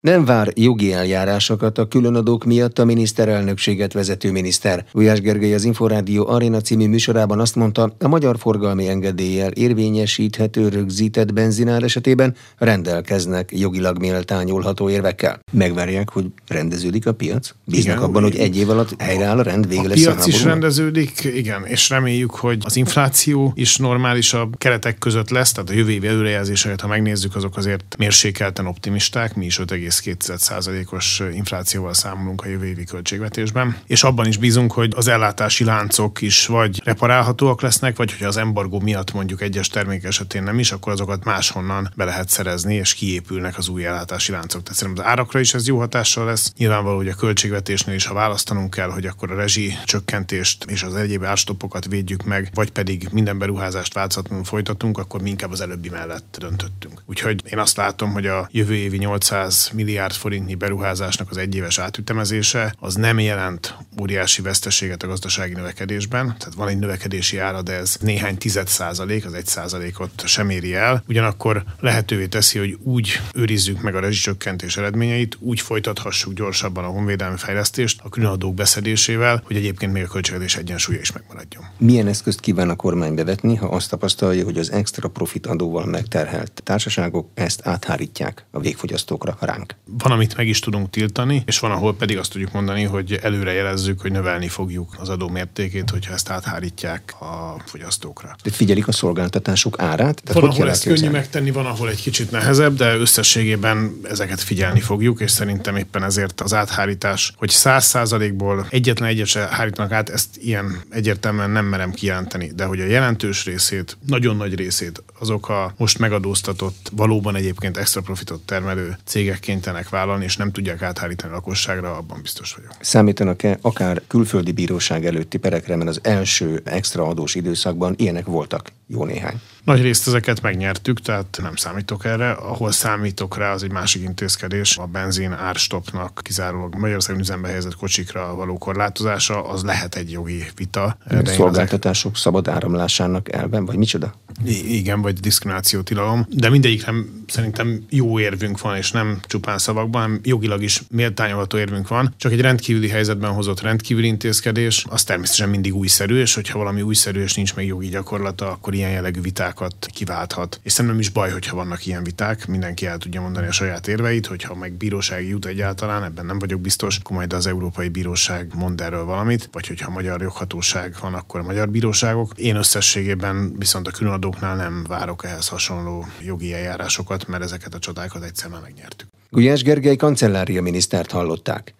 Nem vár jogi eljárásokat a különadók miatt a miniszterelnökséget vezető miniszter. Ujás Gergely az Inforádió Arena című műsorában azt mondta, a magyar forgalmi engedéllyel érvényesíthető rögzített benzinár esetében rendelkeznek jogilag méltányolható érvekkel. Megvárják, hogy rendeződik a piac? Bíznak igen, abban, hogy egy év alatt helyreáll a rend, vége a lesz piac a is rendeződik, igen, és reméljük, hogy az infláció is normálisabb keretek között lesz, tehát a jövő év előrejelzéseket, ha megnézzük, azok azért mérsékelten optimisták, mi is 5, 2,2%-os inflációval számolunk a jövő évi költségvetésben, és abban is bízunk, hogy az ellátási láncok is vagy reparálhatóak lesznek, vagy hogy az embargó miatt mondjuk egyes termék esetén nem is, akkor azokat máshonnan be lehet szerezni, és kiépülnek az új ellátási láncok. Tehát szerintem az árakra is ez jó hatással lesz. Nyilvánvaló, hogy a költségvetésnél is, ha választanunk kell, hogy akkor a rezsi csökkentést és az egyéb árstopokat védjük meg, vagy pedig minden beruházást változatlanul folytatunk, akkor mi inkább az előbbi mellett döntöttünk. Úgyhogy én azt látom, hogy a jövő évi 800 milliárd forintnyi beruházásnak az egyéves átütemezése az nem jelent óriási veszteséget a gazdasági növekedésben, tehát van egy növekedési ára, de ez néhány tized százalék, az egy százalékot sem éri el. Ugyanakkor lehetővé teszi, hogy úgy őrizzük meg a rezsicsökkentés eredményeit, úgy folytathassuk gyorsabban a honvédelmi fejlesztést a különadók beszedésével, hogy egyébként még a költségvetés egyensúlya is megmaradjon. Milyen eszközt kíván a kormány bevetni, ha azt tapasztalja, hogy az extra profit adóval megterhelt társaságok ezt áthárítják a végfogyasztókra ránk? Van, amit meg is tudunk tiltani, és van, ahol pedig azt tudjuk mondani, hogy előre jelezzük, hogy növelni fogjuk az adó mértékét, hogyha ezt áthárítják a fogyasztókra. De figyelik a szolgáltatások árát? Tehát van, ahol ezt könnyű megtenni, van, ahol egy kicsit nehezebb, de összességében ezeket figyelni fogjuk, és szerintem éppen ezért az áthárítás, hogy száz százalékból egyetlen egyet se hárítanak át, ezt ilyen egyértelműen nem merem kijelenteni, de hogy a jelentős részét, nagyon nagy részét azok a most megadóztatott, valóban egyébként extra profitot termelő cégekként kénytelenek vállalni, és nem tudják áthárítani a lakosságra, abban biztos vagyok. Számítanak-e akár külföldi bíróság előtti perekre, mert az első extra adós időszakban ilyenek voltak jó néhány? Nagy részt ezeket megnyertük, tehát nem számítok erre. Ahol számítok rá, az egy másik intézkedés. A benzin árstopnak kizárólag Magyarországon üzembe helyezett kocsikra való korlátozása, az lehet egy jogi vita. De szolgáltatások ezek... szabad áramlásának elben, vagy micsoda? I- igen, vagy diszkrimináció tilalom. De mindegyikre szerintem jó érvünk van, és nem csupán szavakban, hanem jogilag is méltányolható érvünk van. Csak egy rendkívüli helyzetben hozott rendkívüli intézkedés, az természetesen mindig újszerű, és hogyha valami újszerű és nincs még jogi gyakorlata, akkor ilyen jellegű vitákat kiválthat. És szerintem is baj, hogyha vannak ilyen viták, mindenki el tudja mondani a saját érveit, hogyha meg bírósági jut egyáltalán, ebben nem vagyok biztos, akkor majd az Európai Bíróság mond erről valamit, vagy hogyha a magyar joghatóság van, akkor a magyar bíróságok. Én összességében viszont a különadóknál nem várok ehhez hasonló jogi eljárásokat, mert ezeket a csodákat egyszer már megnyertük. Gulyás Gergely kancellária minisztert hallották.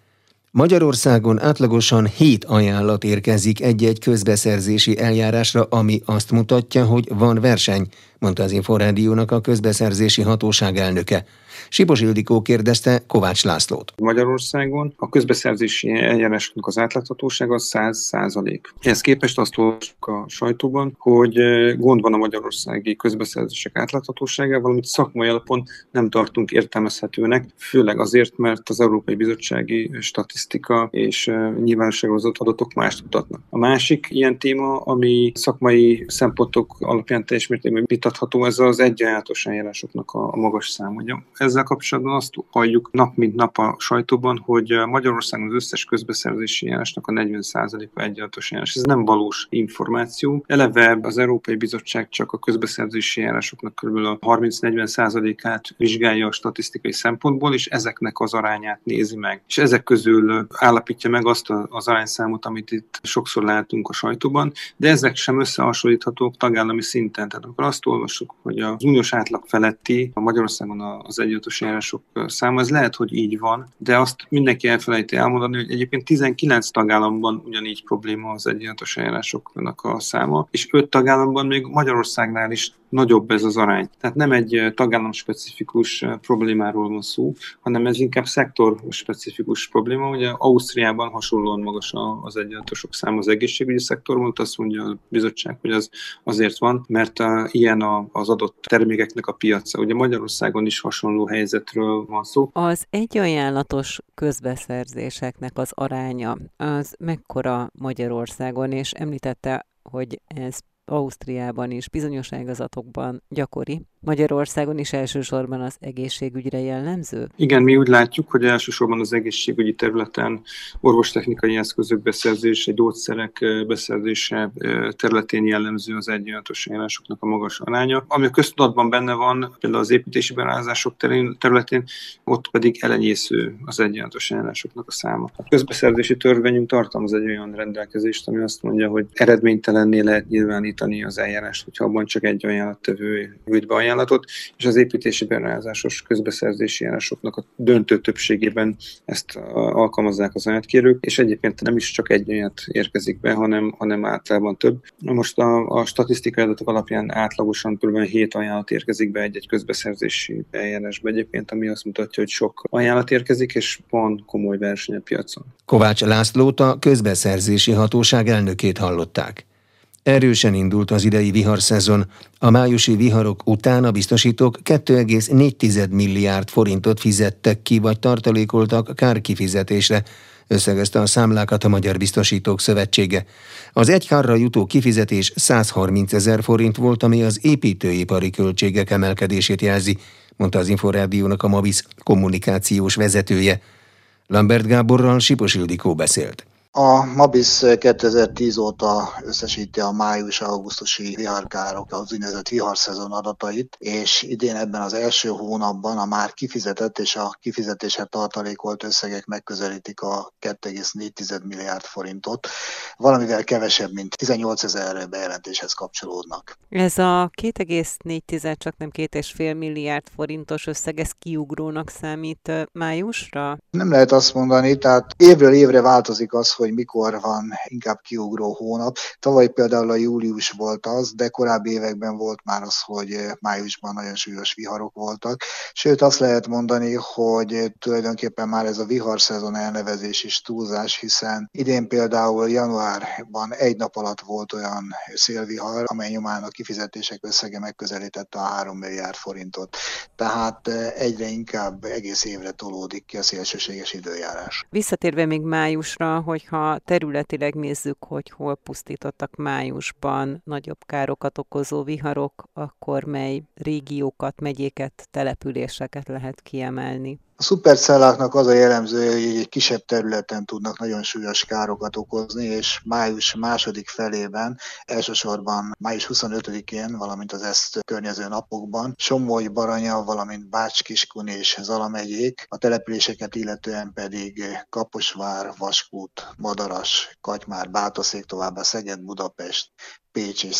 Magyarországon átlagosan 7 ajánlat érkezik egy-egy közbeszerzési eljárásra, ami azt mutatja, hogy van verseny, mondta az Inforádiónak a közbeszerzési hatóság elnöke. Sipos Ildikó kérdezte Kovács Lászlót. Magyarországon a közbeszerzési eljárásnak az átláthatósága 100 százalék. Ehhez képest azt olvasjuk a sajtóban, hogy eh, gond van a magyarországi közbeszerzések átláthatóságával, amit szakmai alapon nem tartunk értelmezhetőnek, főleg azért, mert az Európai Bizottsági statisztika és eh, nyilvánosságozott adatok mást mutatnak. A másik ilyen téma, ami szakmai szempontok alapján teljes mértékben vitatható, ez az egyenjátos eljárásoknak a magas száma. Ezzel ezzel kapcsolatban azt halljuk nap mint nap a sajtóban, hogy Magyarországon az összes közbeszerzési járásnak a 40%-a egyenletes járás. Ez nem valós információ. Eleve az Európai Bizottság csak a közbeszerzési járásoknak kb. a 30-40%-át vizsgálja a statisztikai szempontból, és ezeknek az arányát nézi meg. És ezek közül állapítja meg azt az arányszámot, amit itt sokszor látunk a sajtóban, de ezek sem összehasonlíthatók tagállami szinten. Tehát akkor azt olvasjuk, hogy az uniós átlag feletti a Magyarországon az egyenletes járások száma. Ez lehet, hogy így van, de azt mindenki elfelejti elmondani, hogy egyébként 19 tagállamban ugyanígy probléma az egyenletes eljárásoknak a száma, és 5 tagállamban még Magyarországnál is nagyobb ez az arány. Tehát nem egy tagállam specifikus problémáról van szó, hanem ez inkább szektor specifikus probléma. Ugye Ausztriában hasonlóan magas az egyenletosok száma az egészségügyi szektorban, azt mondja a bizottság, hogy az azért van, mert a, ilyen a, az adott termékeknek a piaca. Ugye Magyarországon is hasonló helyzetről van szó. Az egyajánlatos közbeszerzéseknek az aránya az mekkora Magyarországon, és említette, hogy ez Ausztriában is bizonyos ágazatokban gyakori, Magyarországon is elsősorban az egészségügyre jellemző? Igen, mi úgy látjuk, hogy elsősorban az egészségügyi területen orvostechnikai eszközök beszerzése, gyógyszerek beszerzése területén jellemző az egyenletes ajánlásoknak a magas aránya. Ami a köztudatban benne van, például az építési beruházások területén, ott pedig elenyésző az egyenletes ajánlásoknak a száma. A közbeszerzési törvényünk tartalmaz egy olyan rendelkezést, ami azt mondja, hogy eredménytelenné lehet nyilvánítani az eljárást, hogyha abban csak egy ajánlattevő nyújt be ajánlatot, és az építési beruházásos közbeszerzési járásoknak a döntő többségében ezt alkalmazzák az ajánlatkérők, és egyébként nem is csak egy ajánlat érkezik be, hanem, hanem általában több. Most a, a statisztikai adatok alapján átlagosan kb. 7 ajánlat érkezik be egy-egy közbeszerzési eljárásba egyébként, ami azt mutatja, hogy sok ajánlat érkezik, és van komoly verseny a piacon. Kovács Lászlót a közbeszerzési hatóság elnökét hallották. Erősen indult az idei viharszezon. A májusi viharok után a biztosítók 2,4 milliárd forintot fizettek ki, vagy tartalékoltak kárkifizetésre, összegezte a számlákat a Magyar Biztosítók Szövetsége. Az egyhárra jutó kifizetés 130 ezer forint volt, ami az építőipari költségek emelkedését jelzi, mondta az Inforádiónak a Mavis kommunikációs vezetője. Lambert Gáborral Sipos Ildikó beszélt. A Mabis 2010 óta összesíti a május-augusztusi viharkárok, az úgynevezett viharszezon adatait, és idén ebben az első hónapban a már kifizetett és a kifizetésre tartalékolt összegek megközelítik a 2,4 milliárd forintot, valamivel kevesebb, mint 18 ezer bejelentéshez kapcsolódnak. Ez a 2,4, csak nem 2,5 milliárd forintos összeg, ez kiugrónak számít májusra? Nem lehet azt mondani, tehát évről évre változik az, hogy mikor van inkább kiugró hónap. Tavaly például a július volt az, de korábbi években volt már az, hogy májusban nagyon súlyos viharok voltak. Sőt, azt lehet mondani, hogy tulajdonképpen már ez a viharszezon elnevezés is túlzás, hiszen idén például januárban egy nap alatt volt olyan szélvihar, amely nyomán a kifizetések összege megközelítette a 3 milliárd forintot. Tehát egyre inkább egész évre tolódik ki a szélsőséges időjárás. Visszatérve még májusra, hogy hogyha területileg nézzük, hogy hol pusztítottak májusban nagyobb károkat okozó viharok, akkor mely régiókat, megyéket, településeket lehet kiemelni? A szupercelláknak az a jellemző, hogy egy kisebb területen tudnak nagyon súlyos károkat okozni, és május második felében, elsősorban május 25-én, valamint az ezt környező napokban, Somogy, Baranya, valamint Bács-Kiskun és Zala megyék, a településeket illetően pedig Kaposvár, Vaskút, Madaras, Katymár, Bátaszék, továbbá Szeged, Budapest, Pécs és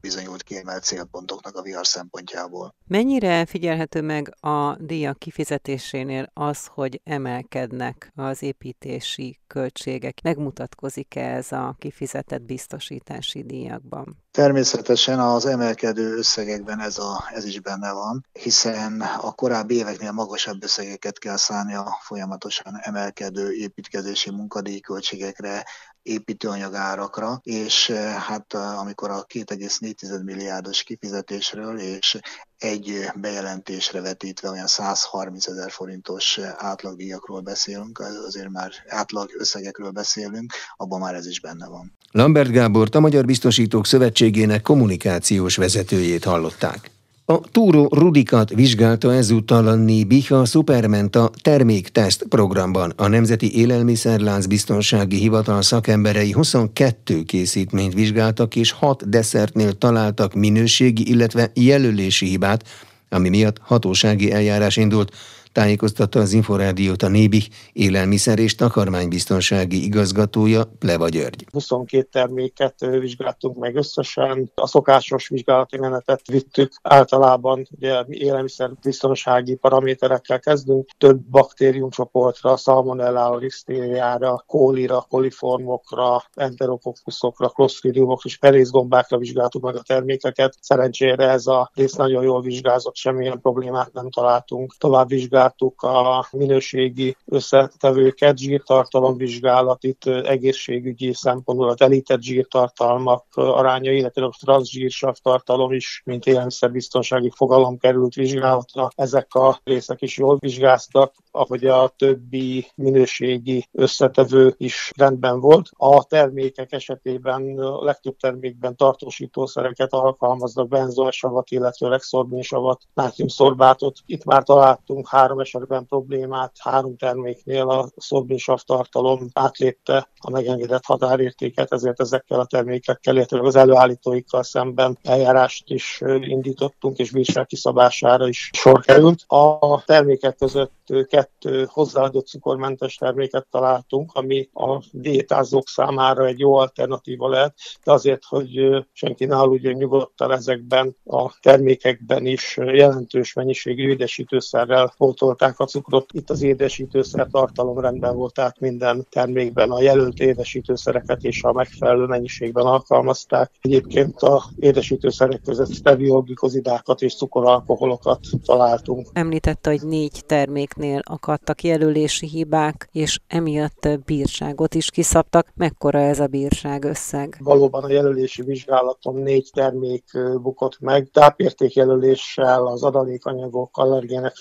bizonyult kiemelt célpontoknak a vihar szempontjából. Mennyire figyelhető meg a díjak kifizetésénél az, hogy emelkednek az építési költségek? Megmutatkozik-e ez a kifizetett biztosítási díjakban? Természetesen az emelkedő összegekben ez, a, ez is benne van, hiszen a korábbi éveknél magasabb összegeket kell szállni a folyamatosan emelkedő építkezési munkadíjköltségekre, építőanyagárakra, és eh, hát eh, amikor a 2,4 milliárdos kifizetésről és egy bejelentésre vetítve olyan 130 ezer forintos átlagdíjakról beszélünk, azért már átlag összegekről beszélünk, abban már ez is benne van. Lambert Gábort a Magyar Biztosítók Szövetségének kommunikációs vezetőjét hallották. A Túró Rudikat vizsgálta ezúttal a NIBIH a Supermenta termékteszt programban. A Nemzeti Élelmiszerlánc Biztonsági Hivatal szakemberei 22 készítményt vizsgáltak, és 6 desszertnél találtak minőségi, illetve jelölési hibát, ami miatt hatósági eljárás indult tájékoztatta az Inforádiót a Nébih élelmiszer és takarmánybiztonsági igazgatója Pleva György. 22 terméket vizsgáltunk meg összesen, a szokásos vizsgálati menetet vittük. Általában ugye élelmiszer biztonsági paraméterekkel kezdünk, több baktériumcsoportra, szalmonellára, lisztériára, kólira, koliformokra, enterokokkuszokra, klostridiumokra és perészgombákra vizsgáltuk meg a termékeket. Szerencsére ez a rész nagyon jól vizsgázott, semmilyen problémát nem találtunk. Tovább vizsgáltuk vizsgáltuk a minőségi összetevőket, zsírtartalomvizsgálat, itt egészségügyi szempontból a telített zsírtartalmak aránya, illetve a transzsírsav tartalom is, mint élelmiszerbiztonsági fogalom került vizsgálatra. Ezek a részek is jól vizsgáztak, ahogy a többi minőségi összetevő is rendben volt. A termékek esetében a legtöbb termékben tartósítószereket alkalmaznak, benzoesavat, illetve rexorbinsavat, nátriumszorbátot. Itt már találtunk három esetben problémát, három terméknél a szorbinsav tartalom átlépte a megengedett határértéket, ezért ezekkel a termékekkel, illetve az előállítóikkal szemben eljárást is indítottunk, és bírság kiszabására is sor került. A termékek között kettő hozzáadott cukormentes terméket találtunk, ami a diétázók számára egy jó alternatíva lehet, de azért, hogy senki ne aludjon nyugodtan ezekben a termékekben is jelentős mennyiségű édesítőszerrel pótolták a cukrot. Itt az édesítőszer tartalom rendben volt, tehát minden termékben a jelölt édesítőszereket és a megfelelő mennyiségben alkalmazták. Egyébként a édesítőszerek között steviolglikozidákat és cukoralkoholokat találtunk. Említette, hogy négy terméknél akadtak jelölési hibák, és emiatt bírságot is kiszabtak. Mekkora ez a bírság összeg? Valóban a jelölési vizsgálaton négy termék bukott meg. Tápértékjelöléssel, az adalékanyagok allergének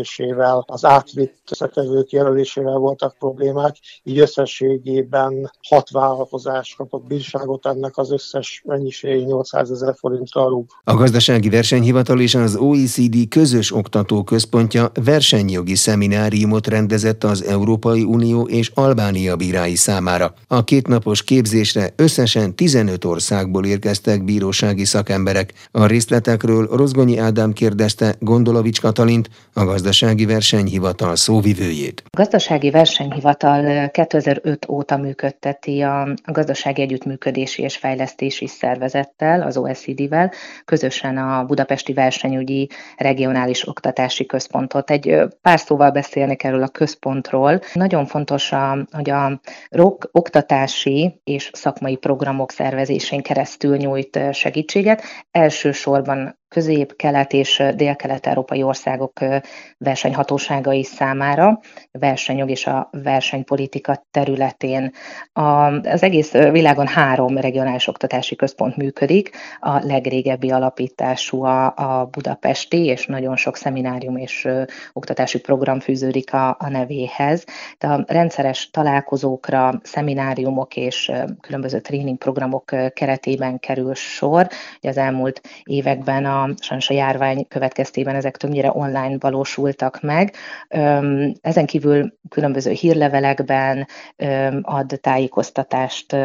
feltüntetésével, az átvitt összetevők jelölésével voltak problémák, így összességében hat vállalkozás kapott bírságot, ennek az összes mennyiség 800 ezer forintra rúg. A gazdasági versenyhivatal és az OECD közös oktató központja versenyjogi szemináriumot rendezett az Európai Unió és Albánia bírái számára. A kétnapos képzésre összesen 15 országból érkeztek bírósági szakemberek. A részletekről Rozgonyi Ádám kérdezte Gondolovics Katalint, a gazdasági versenyhivatal szóvivőjét. A gazdasági versenyhivatal 2005 óta működteti a gazdasági együttműködési és fejlesztési szervezettel, az OECD-vel, közösen a Budapesti Versenyügyi Regionális Oktatási Központot. Egy pár szóval beszélnék erről a központról. Nagyon fontos, a, hogy a ROK oktatási és szakmai programok szervezésén keresztül nyújt segítséget. Elsősorban közép, kelet és dél-kelet-európai országok versenyhatóságai számára, versenyjog és a versenypolitika területén. Az egész világon három regionális oktatási központ működik, a legrégebbi alapítású a, budapesti, és nagyon sok szeminárium és oktatási program fűződik a, nevéhez. De a rendszeres találkozókra, szemináriumok és különböző tréningprogramok keretében kerül sor. Az elmúlt években a sajnos a járvány következtében ezek többnyire online valósultak meg. Ezen kívül különböző hírlevelekben ad tájékoztatást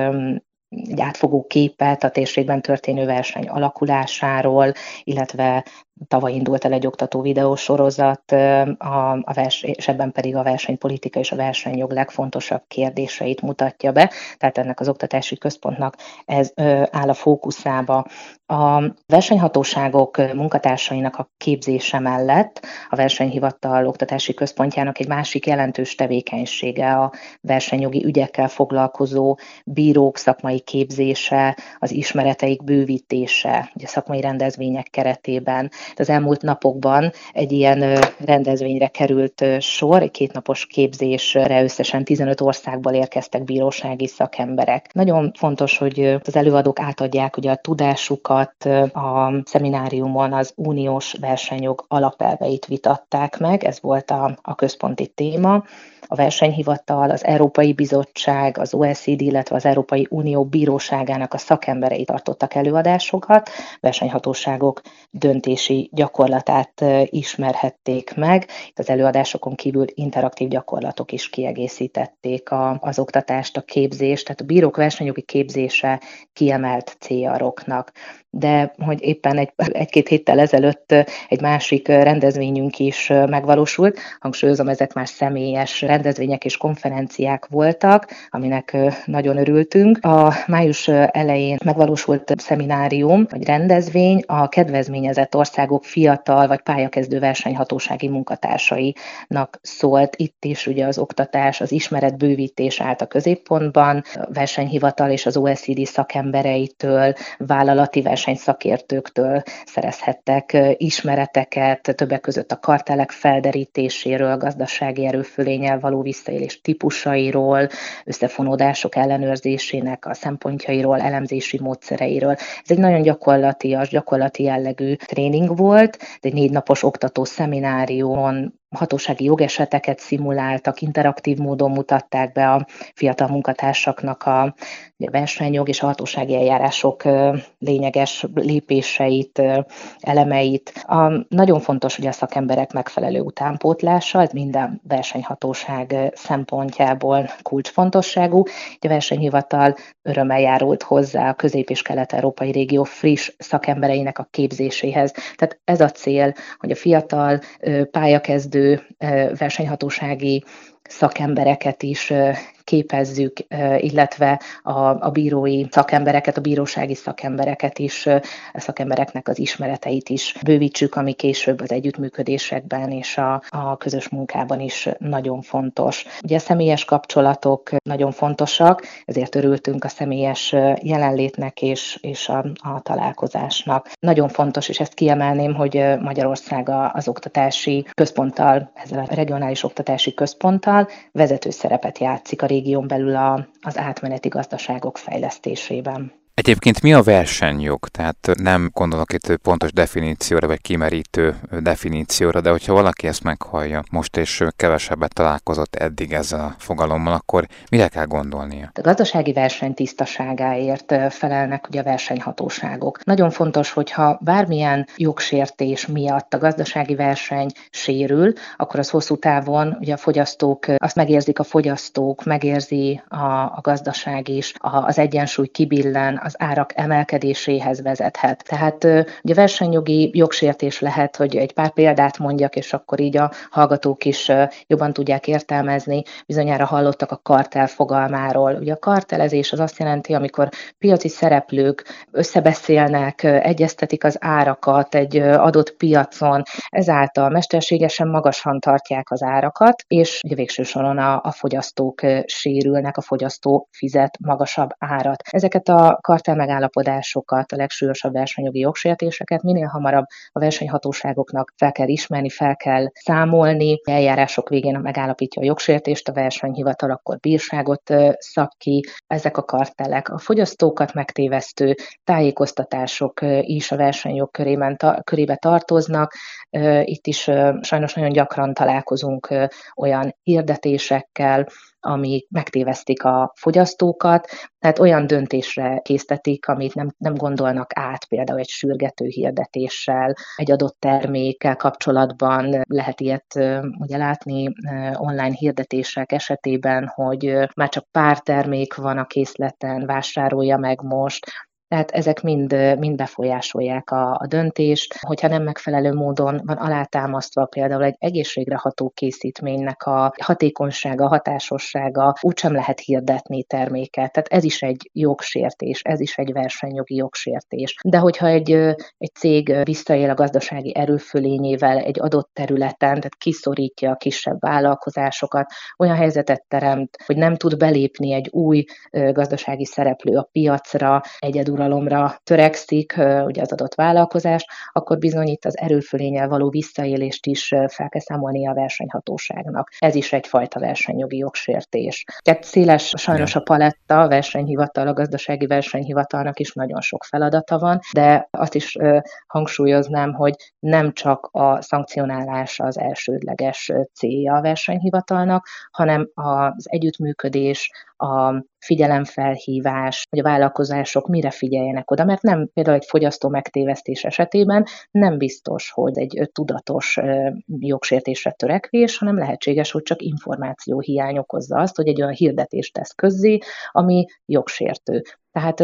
egy átfogó képet a térségben történő verseny alakulásáról, illetve Tavaly indult el egy oktató videósorozat, a, a vers, és ebben pedig a versenypolitika és a versenyjog legfontosabb kérdéseit mutatja be, tehát ennek az oktatási központnak ez áll a fókuszába. A versenyhatóságok munkatársainak a képzése mellett a versenyhivatal oktatási központjának egy másik jelentős tevékenysége a versenyjogi ügyekkel foglalkozó bírók szakmai képzése, az ismereteik bővítése, ugye szakmai rendezvények keretében az elmúlt napokban egy ilyen rendezvényre került sor, egy kétnapos képzésre összesen 15 országból érkeztek bírósági szakemberek. Nagyon fontos, hogy az előadók átadják ugye a tudásukat, a szemináriumon az uniós versenyjog alapelveit vitatták meg, ez volt a, a központi téma a versenyhivatal, az Európai Bizottság, az OECD, illetve az Európai Unió bíróságának a szakemberei tartottak előadásokat, versenyhatóságok döntési gyakorlatát ismerhették meg. Itt az előadásokon kívül interaktív gyakorlatok is kiegészítették a, az oktatást, a képzést, tehát a bírók versenyjogi képzése kiemelt céljaroknak de hogy éppen egy, egy-két héttel ezelőtt egy másik rendezvényünk is megvalósult. Hangsúlyozom, ezek már személyes rendezvények és konferenciák voltak, aminek nagyon örültünk. A május elején megvalósult szeminárium, vagy rendezvény a kedvezményezett országok fiatal vagy pályakezdő versenyhatósági munkatársainak szólt. Itt is ugye az oktatás, az ismeretbővítés állt a középpontban, a versenyhivatal és az OECD szakembereitől vállalati verseny versenyszakértőktől szerezhettek ismereteket, többek között a kartelek felderítéséről, gazdasági erőfölényel való visszaélés típusairól, összefonódások ellenőrzésének a szempontjairól, elemzési módszereiről. Ez egy nagyon gyakorlatias, gyakorlati jellegű tréning volt, egy négy napos oktató szemináriumon hatósági jogeseteket szimuláltak, interaktív módon mutatták be a fiatal munkatársaknak a versenyjog és a hatósági eljárások lényeges lépéseit, elemeit. A, nagyon fontos, hogy a szakemberek megfelelő utánpótlása, ez minden versenyhatóság szempontjából kulcsfontosságú. A versenyhivatal örömmel járult hozzá a közép- és kelet-európai régió friss szakembereinek a képzéséhez. Tehát ez a cél, hogy a fiatal pályakezdő versenyhatósági szakembereket is képezzük, illetve a, a bírói szakembereket, a bírósági szakembereket is, a szakembereknek az ismereteit is bővítsük, ami később az együttműködésekben és a, a közös munkában is nagyon fontos. Ugye a személyes kapcsolatok nagyon fontosak, ezért örültünk a személyes jelenlétnek és, és a, a találkozásnak. Nagyon fontos, és ezt kiemelném, hogy Magyarország az oktatási központtal, ezzel a regionális oktatási központtal vezető szerepet játszik a régión belül a, az átmeneti gazdaságok fejlesztésében. Egyébként mi a versenyjog? Tehát nem gondolok itt pontos definícióra, vagy kimerítő definícióra, de hogyha valaki ezt meghallja most, és kevesebbet találkozott eddig ezzel a fogalommal, akkor mire kell gondolnia? A gazdasági verseny tisztaságáért felelnek ugye a versenyhatóságok. Nagyon fontos, hogyha bármilyen jogsértés miatt a gazdasági verseny sérül, akkor az hosszú távon ugye a fogyasztók, azt megérzik a fogyasztók, megérzi a, a gazdaság is, a, az egyensúly kibillen, az árak emelkedéséhez vezethet. Tehát ugye versenyjogi jogsértés lehet, hogy egy pár példát mondjak, és akkor így a hallgatók is jobban tudják értelmezni. Bizonyára hallottak a kartel fogalmáról. Ugye a kartelezés az azt jelenti, amikor piaci szereplők összebeszélnek, egyeztetik az árakat egy adott piacon, ezáltal mesterségesen magasan tartják az árakat, és ugye végső soron a, a fogyasztók sérülnek, a fogyasztó fizet magasabb árat. Ezeket a kartel megállapodásokat, a legsúlyosabb versenyjogi jogsértéseket minél hamarabb a versenyhatóságoknak fel kell ismerni, fel kell számolni. Eljárások végén megállapítja a jogsértést, a versenyhivatal akkor bírságot szab ki. Ezek a kartelek a fogyasztókat megtévesztő tájékoztatások is a versenyjog körében, körébe tartoznak. Itt is sajnos nagyon gyakran találkozunk olyan hirdetésekkel, amik megtévesztik a fogyasztókat, tehát olyan döntésre késztetik, amit nem, nem gondolnak át, például egy sürgető hirdetéssel, egy adott termékkel kapcsolatban lehet ilyet ugye látni online hirdetések esetében, hogy már csak pár termék van a készleten, vásárolja meg most, tehát ezek mind, mind befolyásolják a, a döntést. Hogyha nem megfelelő módon van alátámasztva például egy egészségre ható készítménynek a hatékonysága, hatásossága, úgysem lehet hirdetni terméket. Tehát ez is egy jogsértés, ez is egy versenyjogi jogsértés. De hogyha egy, egy cég visszaél a gazdasági erőfölényével egy adott területen, tehát kiszorítja a kisebb vállalkozásokat, olyan helyzetet teremt, hogy nem tud belépni egy új gazdasági szereplő a piacra, egyedül uralomra törekszik ugye az adott vállalkozás, akkor bizony itt az erőfölényel való visszaélést is fel kell számolni a versenyhatóságnak. Ez is egyfajta versenyjogi jogsértés. Tehát széles sajnos a paletta, a versenyhivatal, a gazdasági versenyhivatalnak is nagyon sok feladata van, de azt is hangsúlyoznám, hogy nem csak a szankcionálás az elsődleges célja a versenyhivatalnak, hanem az együttműködés, a figyelemfelhívás, hogy a vállalkozások mire figyeljenek oda, mert nem például egy fogyasztó megtévesztés esetében nem biztos, hogy egy tudatos jogsértésre törekvés, hanem lehetséges, hogy csak információ hiány okozza azt, hogy egy olyan hirdetést tesz közzé, ami jogsértő. Tehát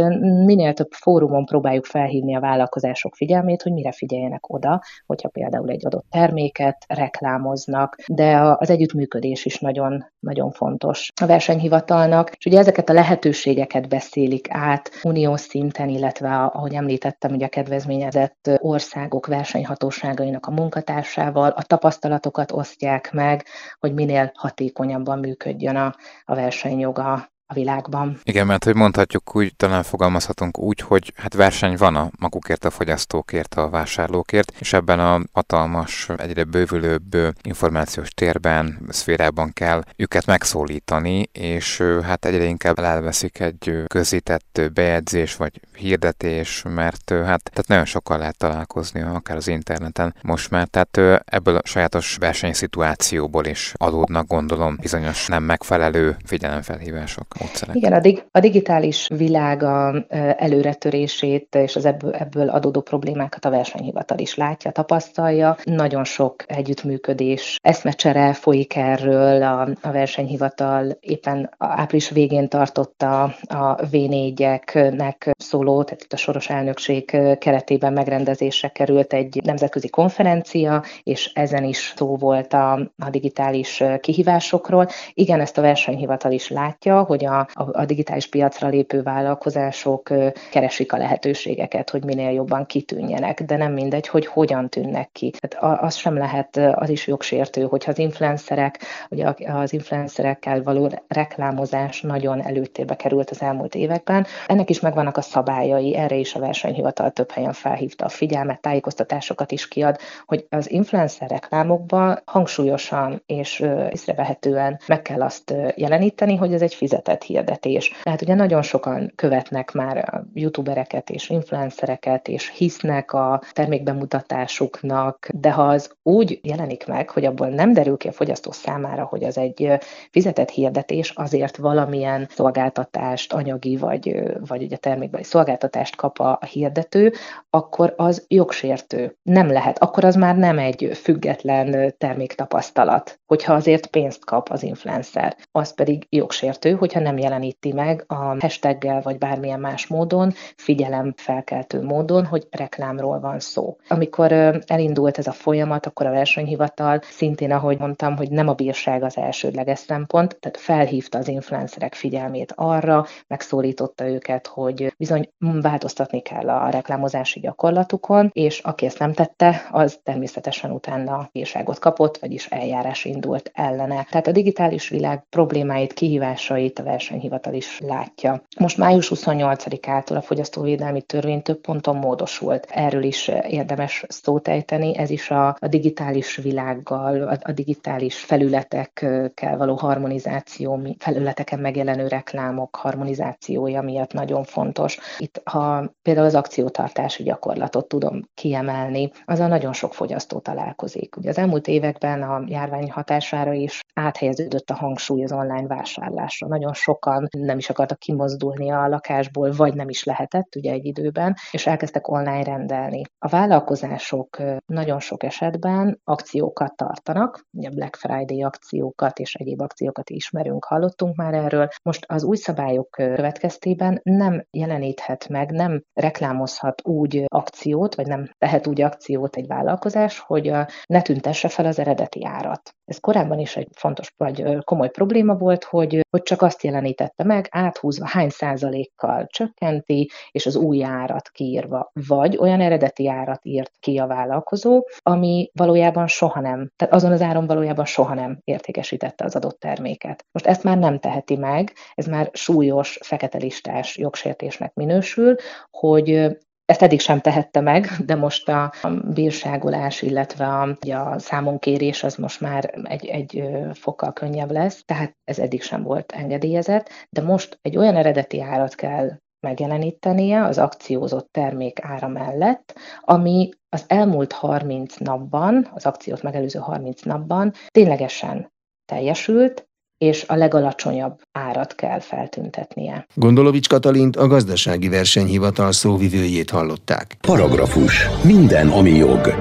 minél több fórumon próbáljuk felhívni a vállalkozások figyelmét, hogy mire figyeljenek oda, hogyha például egy adott terméket reklámoznak, de az együttműködés is nagyon, nagyon fontos a versenyhivatalnak, és ugye ezeket a lehetőségeket beszélik át uniós szinten, illetve ahogy említettem, ugye a kedvezményezett országok versenyhatóságainak a munkatársával, a tapasztalatokat osztják meg, hogy minél hatékonyabban működjön a, a versenyjoga a világban. Igen, mert hogy mondhatjuk úgy, talán fogalmazhatunk úgy, hogy hát verseny van a magukért, a fogyasztókért, a vásárlókért, és ebben a hatalmas, egyre bővülőbb információs térben, szférában kell őket megszólítani, és hát egyre inkább elveszik egy közített bejegyzés vagy hirdetés, mert hát tehát nagyon sokkal lehet találkozni, akár az interneten most már, tehát ebből a sajátos versenyszituációból is adódnak, gondolom, bizonyos nem megfelelő figyelemfelhívások, módszerek. Igen, a, dig- a digitális világa előretörését és az ebből, ebből adódó problémákat a versenyhivatal is látja, tapasztalja. Nagyon sok együttműködés, eszmecsere folyik erről, a, a versenyhivatal éppen április végén tartotta a V4-eknek szóló, tehát itt a soros elnökség keretében megrendezésre került egy nemzetközi konferencia, és ezen is szó volt a, a digitális kihívásokról. Igen, ezt a versenyhivatal is látja, hogy a, a, a digitális piacra lépő vállalkozások keresik a lehetőségeket, hogy minél jobban kitűnjenek, de nem mindegy, hogy hogyan tűnnek ki. Tehát az sem lehet, az is jogsértő, hogyha az influencerek, ugye az influencerekkel való reklámozás nagyon előtérbe került az elmúlt években. Ennek is megvannak a szabályai, erre is a versenyhivatal több helyen felhívta a figyelmet, tájékoztatásokat is kiad, hogy az influencer reklámokban hangsúlyosan és észrevehetően meg kell azt jeleníteni, hogy ez egy fizetett hirdetés. Tehát ugye nagyon sokan követnek már youtubereket és influencereket, és hisznek a termékbemutatásuknak, de ha az úgy jelenik meg, hogy abból nem derül ki a fogyasztó számára, hogy az egy fizetett hirdetés, azért valamilyen szolgáltatást, anyagi vagy, vagy ugye termékbeli szolgáltatást kap a hirdető, akkor az jogsértő. Nem lehet. Akkor az már nem egy független terméktapasztalat, hogyha azért pénzt kap az influencer. Az pedig jogsértő, hogyha nem jeleníti meg a hashtaggel vagy bármilyen más módon, figyelemfelkeltő módon, hogy reklámról van szó. Amikor elindult ez a folyamat, akkor a versenyhivatal szintén, ahogy mondtam, hogy nem a bírság az elsődleges szempont, tehát felhívta az influencerek figyelmét arra, megszólította őket, hogy bizony változtatni kell a reklámozási gyakorlatukon, és aki ezt nem tette, az természetesen utána bírságot kapott, vagyis eljárás indult ellene. Tehát a digitális világ problémáit, kihívásait a versenyhivatal is látja. Most május 28-ától a fogyasztóvédelmi törvény több ponton módosult. Erről is érdemes szót ejteni, ez is a, a digitális világgal, a, a digitális felületekkel való harmonizáció, felületeken megjelenő reklámok harmonizációja miatt nagyon fontos. Itt, ha például az akciótartási gyakorlatot tudom kiemelni, azzal nagyon sok fogyasztó találkozik. Ugye az elmúlt években a járvány hatására is áthelyeződött a hangsúly az online vásárlásra. Nagyon sokan nem is akartak kimozdulni a lakásból, vagy nem is lehetett ugye egy időben, és elkezdtek online rendelni. A vállalkozások nagyon sok esetben akciókat tartanak, ugye Black Friday akciókat és egyéb akciókat ismerünk, hallottunk már erről. Most az új szabályok következtében nem jeleníthet meg, nem reklámozhat úgy akciót, vagy nem tehet úgy akciót egy vállalkozás, hogy ne tüntesse fel az eredeti árat. Ez korábban is egy fontos vagy komoly probléma volt, hogy, hogy csak azt jelenítette meg, áthúzva hány százalékkal csökkenti, és az új árat kiírva, vagy olyan eredeti árat írt ki a vállalkozó, ami valójában soha nem, tehát azon az áron valójában soha nem értékesítette az adott terméket. Most ezt már nem teheti meg, ez már súlyos, fekete listás jogsértésnek minősül, hogy ezt eddig sem tehette meg, de most a bírságolás, illetve a, a számonkérés az most már egy, egy fokkal könnyebb lesz, tehát ez eddig sem volt engedélyezett, de most egy olyan eredeti árat kell megjelenítenie az akciózott termék ára mellett, ami az elmúlt 30 napban, az akciót megelőző 30 napban ténylegesen teljesült, és a legalacsonyabb árat kell feltüntetnie. Gondolovics Katalint a gazdasági versenyhivatal szóvivőjét hallották. Paragrafus. Minden, ami jog.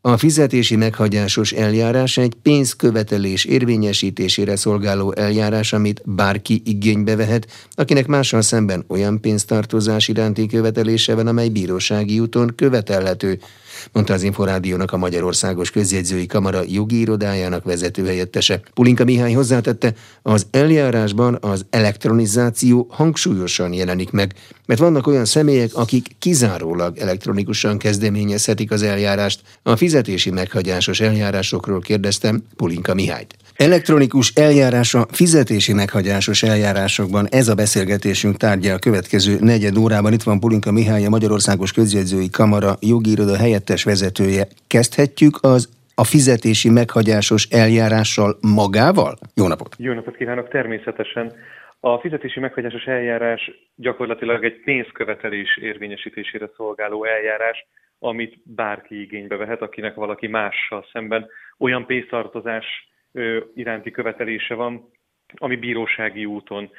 A fizetési meghagyásos eljárás egy pénzkövetelés érvényesítésére szolgáló eljárás, amit bárki igénybe vehet, akinek mással szemben olyan pénztartozás iránti követelése van, amely bírósági úton követelhető, mondta az Inforádiónak a Magyarországos Közjegyzői Kamara jogi irodájának vezetőhelyettese. Pulinka Mihály hozzátette, az eljárásban az elektronizáció hangsúlyosan jelenik meg, mert vannak olyan személyek, akik kizárólag elektronikusan kezdeményezhetik az eljárást. A fizetési meghagyásos eljárásokról kérdeztem Pulinka Mihályt. Elektronikus eljárás a fizetési meghagyásos eljárásokban ez a beszélgetésünk tárgya a következő negyed órában. Itt van Pulinka Mihály, a Magyarországos Közjegyzői Kamara jogi iroda helyettes vezetője. Kezdhetjük az a fizetési meghagyásos eljárással magával? Jó napot! Jó napot kívánok, természetesen. A fizetési meghagyásos eljárás gyakorlatilag egy pénzkövetelés érvényesítésére szolgáló eljárás, amit bárki igénybe vehet, akinek valaki mással szemben olyan pénztartozás iránti követelése van, ami bírósági úton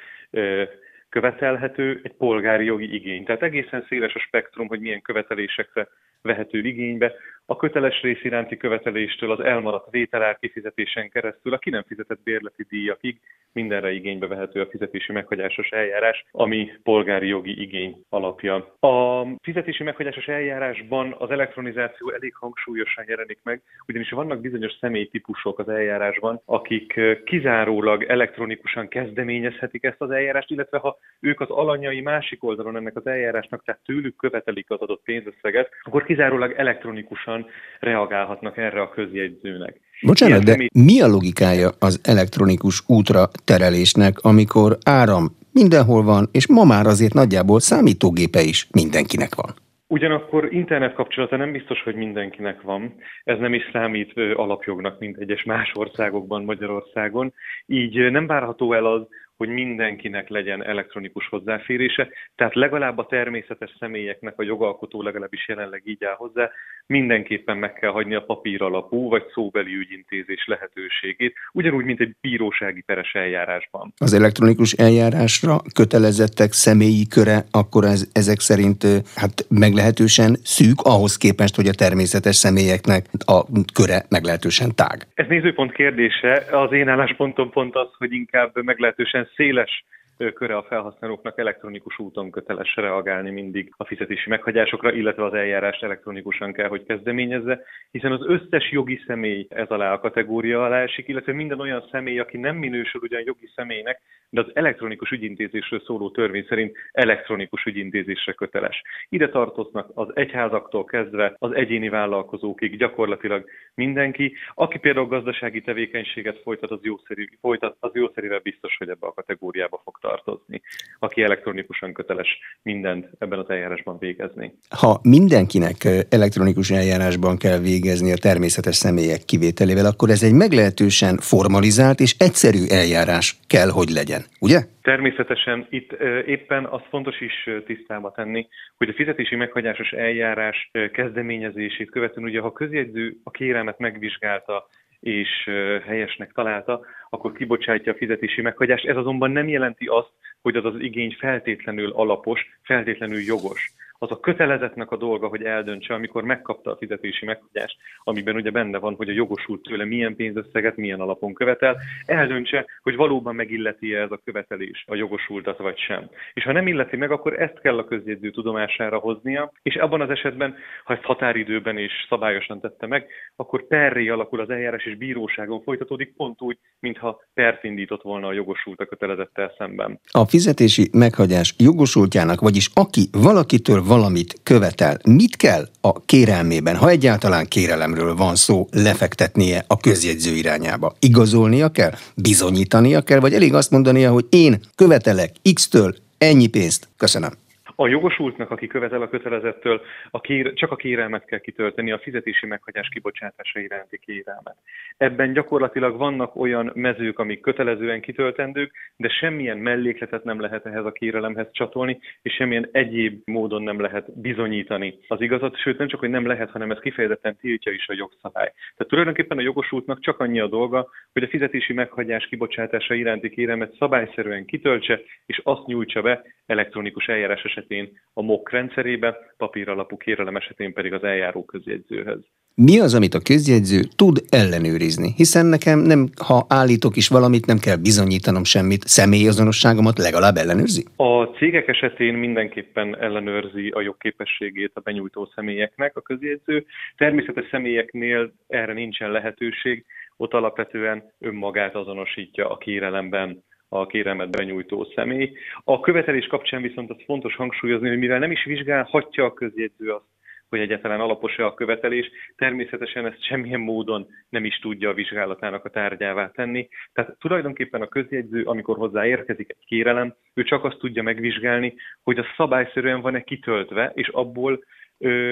követelhető, egy polgári jogi igény. Tehát egészen széles a spektrum, hogy milyen követelésekre vehető igénybe. A köteles rész iránti követeléstől az elmaradt vételár kifizetésen keresztül a ki nem fizetett bérleti díjakig mindenre igénybe vehető a fizetési meghagyásos eljárás, ami polgári jogi igény alapja. A fizetési meghagyásos eljárásban az elektronizáció elég hangsúlyosan jelenik meg, ugyanis vannak bizonyos személytípusok az eljárásban, akik kizárólag elektronikusan kezdeményezhetik ezt az eljárást, illetve ha ők az alanyai másik oldalon ennek az eljárásnak, tehát tőlük követelik az adott pénzösszeget, akkor kizárólag elektronikusan reagálhatnak erre a közjegyzőnek. Bocsánat, de mi a logikája az elektronikus útra terelésnek, amikor áram mindenhol van, és ma már azért nagyjából számítógépe is mindenkinek van? Ugyanakkor internet kapcsolata nem biztos, hogy mindenkinek van. Ez nem is számít alapjognak, mint egyes más országokban, Magyarországon. Így nem várható el az, hogy mindenkinek legyen elektronikus hozzáférése, tehát legalább a természetes személyeknek a jogalkotó legalábbis jelenleg így áll hozzá, mindenképpen meg kell hagyni a papír alapú vagy szóbeli ügyintézés lehetőségét, ugyanúgy, mint egy bírósági peres eljárásban. Az elektronikus eljárásra kötelezettek személyi köre, akkor ez, ezek szerint hát meglehetősen szűk ahhoz képest, hogy a természetes személyeknek a köre meglehetősen tág. Ez nézőpont kérdése. Az én álláspontom pont az, hogy inkább meglehetősen széles köre a felhasználóknak elektronikus úton köteles reagálni mindig a fizetési meghagyásokra, illetve az eljárást elektronikusan kell, hogy kezdeményezze, hiszen az összes jogi személy ez alá a kategória alá esik, illetve minden olyan személy, aki nem minősül ugyan jogi személynek, de az elektronikus ügyintézésről szóló törvény szerint elektronikus ügyintézésre köteles. Ide tartoznak az egyházaktól kezdve az egyéni vállalkozókig gyakorlatilag mindenki. Aki például gazdasági tevékenységet folytat, az jószerű, folytat, az jószerűvel biztos, hogy ebbe a kategóriába fog tartozni, aki elektronikusan köteles mindent ebben az eljárásban végezni. Ha mindenkinek elektronikus eljárásban kell végezni a természetes személyek kivételével, akkor ez egy meglehetősen formalizált és egyszerű eljárás kell, hogy legyen, ugye? Természetesen itt éppen az fontos is tisztába tenni, hogy a fizetési meghagyásos eljárás kezdeményezését követően ugye ha közjegyző a kérelmet megvizsgálta, és helyesnek találta, akkor kibocsátja a fizetési meghagyást. Ez azonban nem jelenti azt, hogy az az igény feltétlenül alapos, feltétlenül jogos az a kötelezetnek a dolga, hogy eldöntse, amikor megkapta a fizetési meghagyást, amiben ugye benne van, hogy a jogosult tőle milyen pénzösszeget, milyen alapon követel, eldöntse, hogy valóban megilleti -e ez a követelés a jogosultat vagy sem. És ha nem illeti meg, akkor ezt kell a közjegyző tudomására hoznia, és abban az esetben, ha ezt határidőben és szabályosan tette meg, akkor perré alakul az eljárás, és bíróságon folytatódik, pont úgy, mintha pert indított volna a jogosult a kötelezettel szemben. A fizetési meghagyás jogosultjának, vagyis aki valakitől valamit követel, mit kell a kérelmében, ha egyáltalán kérelemről van szó, lefektetnie a közjegyző irányába? Igazolnia kell? Bizonyítania kell? Vagy elég azt mondania, hogy én követelek X-től ennyi pénzt? Köszönöm. A jogosultnak, aki követel a kötelezettől, a kér, csak a kérelmet kell kitölteni, a fizetési meghagyás kibocsátása iránti kérelmet. Ebben gyakorlatilag vannak olyan mezők, amik kötelezően kitöltendők, de semmilyen mellékletet nem lehet ehhez a kérelemhez csatolni, és semmilyen egyéb módon nem lehet bizonyítani az igazat, sőt nem csak, hogy nem lehet, hanem ez kifejezetten tiltja is a jogszabály. Tehát tulajdonképpen a jogosultnak csak annyi a dolga, hogy a fizetési meghagyás kibocsátása iránti kérelmet szabályszerűen kitöltse, és azt nyújtsa be elektronikus eljárás esetén a MOK rendszerébe, papír alapú kérelem esetén pedig az eljáró közjegyzőhöz. Mi az, amit a közjegyző tud ellenőrizni? Hiszen nekem nem, ha állítok is valamit, nem kell bizonyítanom semmit, személyazonosságomat legalább ellenőrzi? A cégek esetén mindenképpen ellenőrzi a jogképességét a benyújtó személyeknek a közjegyző. Természetes személyeknél erre nincsen lehetőség, ott alapvetően önmagát azonosítja a kérelemben a kérelmet benyújtó személy. A követelés kapcsán viszont az fontos hangsúlyozni, hogy mivel nem is vizsgálhatja a közjegyző azt, hogy egyáltalán alapos-e a követelés, természetesen ezt semmilyen módon nem is tudja a vizsgálatának a tárgyává tenni. Tehát tulajdonképpen a közjegyző, amikor hozzá érkezik egy kérelem, ő csak azt tudja megvizsgálni, hogy a szabályszerűen van-e kitöltve, és abból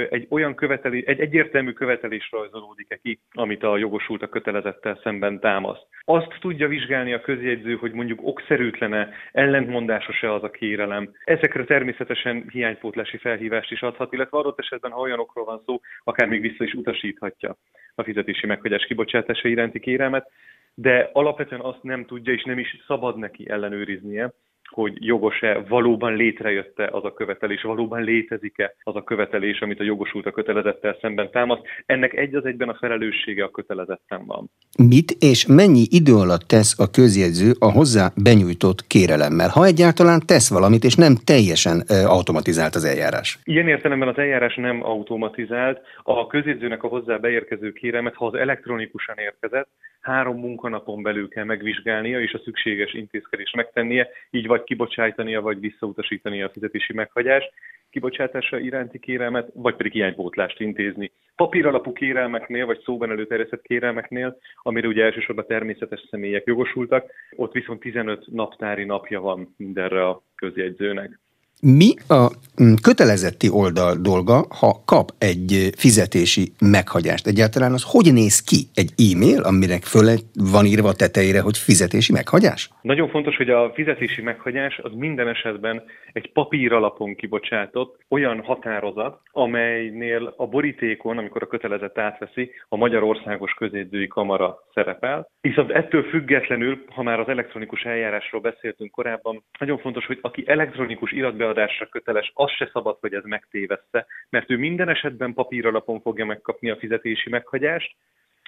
egy olyan követelés, egy egyértelmű követelés rajzolódik-e ki, amit a jogosult a kötelezettel szemben támaszt. Azt tudja vizsgálni a közjegyző, hogy mondjuk okszerűtlene, ellentmondásos-e az a kérelem. Ezekre természetesen hiánypótlási felhívást is adhat, illetve adott esetben, ha olyanokról van szó, akár még vissza is utasíthatja a fizetési meghagyás kibocsátása iránti kérelmet, de alapvetően azt nem tudja és nem is szabad neki ellenőriznie, hogy jogos-e, valóban létrejött-e az a követelés, valóban létezik-e az a követelés, amit a jogosult a kötelezettel szemben támaszt. Ennek egy az egyben a felelőssége a kötelezetten van. Mit és mennyi idő alatt tesz a közjegyző a hozzá benyújtott kérelemmel, ha egyáltalán tesz valamit, és nem teljesen automatizált az eljárás? Ilyen értelemben az eljárás nem automatizált. A közjegyzőnek a hozzá beérkező kérelmet, ha az elektronikusan érkezett, három munkanapon belül kell megvizsgálnia és a szükséges intézkedést megtennie, így vagy kibocsájtania, vagy visszautasítania a fizetési meghagyást, kibocsátása iránti kérelmet, vagy pedig hiánypótlást intézni. Papír alapú kérelmeknél, vagy szóban előterjesztett kérelmeknél, amire ugye elsősorban természetes személyek jogosultak, ott viszont 15 naptári napja van mindenre a közjegyzőnek. Mi a mm, kötelezetti oldal dolga, ha kap egy fizetési meghagyást? Egyáltalán az hogy néz ki egy e-mail, aminek föl van írva a tetejére, hogy fizetési meghagyás? Nagyon fontos, hogy a fizetési meghagyás az minden esetben egy papír alapon kibocsátott olyan határozat, amelynél a borítékon, amikor a kötelezett átveszi, a Magyarországos Közédzői Kamara szerepel. Viszont ettől függetlenül, ha már az elektronikus eljárásról beszéltünk korábban, nagyon fontos, hogy aki elektronikus iratbe beadásra köteles, az se szabad, hogy ez megtéveszte, mert ő minden esetben papíralapon fogja megkapni a fizetési meghagyást,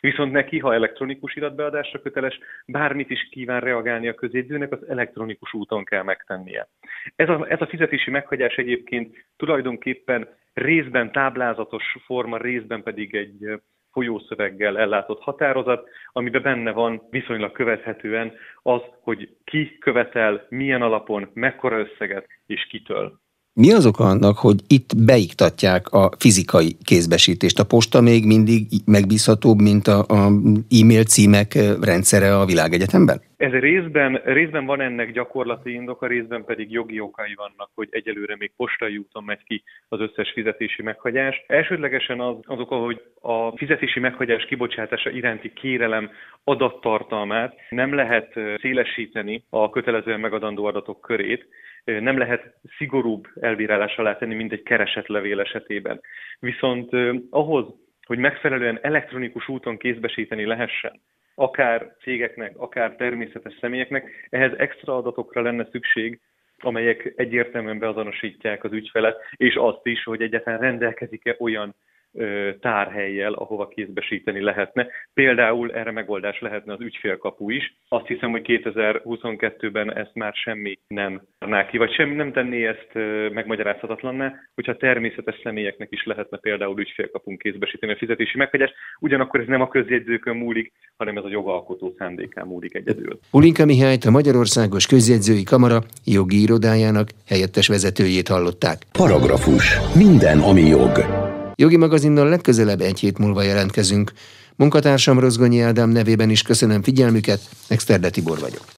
Viszont neki, ha elektronikus iratbeadásra köteles, bármit is kíván reagálni a közédzőnek, az elektronikus úton kell megtennie. Ez a, ez a fizetési meghagyás egyébként tulajdonképpen részben táblázatos forma, részben pedig egy folyószöveggel ellátott határozat, amiben benne van viszonylag követhetően az, hogy ki követel, milyen alapon, mekkora összeget és kitől. Mi az oka annak, hogy itt beiktatják a fizikai kézbesítést? A posta még mindig megbízhatóbb, mint a, a e-mail címek rendszere a világegyetemben? Ez részben, részben van ennek gyakorlati indoka, részben pedig jogi okai vannak, hogy egyelőre még postai úton megy ki az összes fizetési meghagyás. Elsődlegesen az, az oka, hogy a fizetési meghagyás kibocsátása iránti kérelem adattartalmát nem lehet szélesíteni a kötelezően megadandó adatok körét, nem lehet szigorúbb elbírálás alá tenni, mint egy keresetlevél esetében. Viszont ahhoz, hogy megfelelően elektronikus úton kézbesíteni lehessen, akár cégeknek, akár természetes személyeknek, ehhez extra adatokra lenne szükség, amelyek egyértelműen beazonosítják az ügyfelet, és azt is, hogy egyáltalán rendelkezik-e olyan tárhelyjel, ahova kézbesíteni lehetne. Például erre megoldás lehetne az ügyfélkapu is. Azt hiszem, hogy 2022-ben ezt már semmi nem adná ki, vagy semmi nem tenné ezt megmagyarázhatatlanná, hogyha természetes személyeknek is lehetne például ügyfélkapunk kézbesíteni a fizetési meghagyást. Ugyanakkor ez nem a közjegyzőkön múlik, hanem ez a jogalkotó szándékán múlik egyedül. Ulinka Mihályt a Magyarországos Közjegyzői Kamara jogi irodájának helyettes vezetőjét hallották. Paragrafus. Minden, ami jog. Jogi magazinnal legközelebb egy hét múlva jelentkezünk. Munkatársam Rozgonyi Ádám nevében is köszönöm figyelmüket, Exterde Tibor vagyok.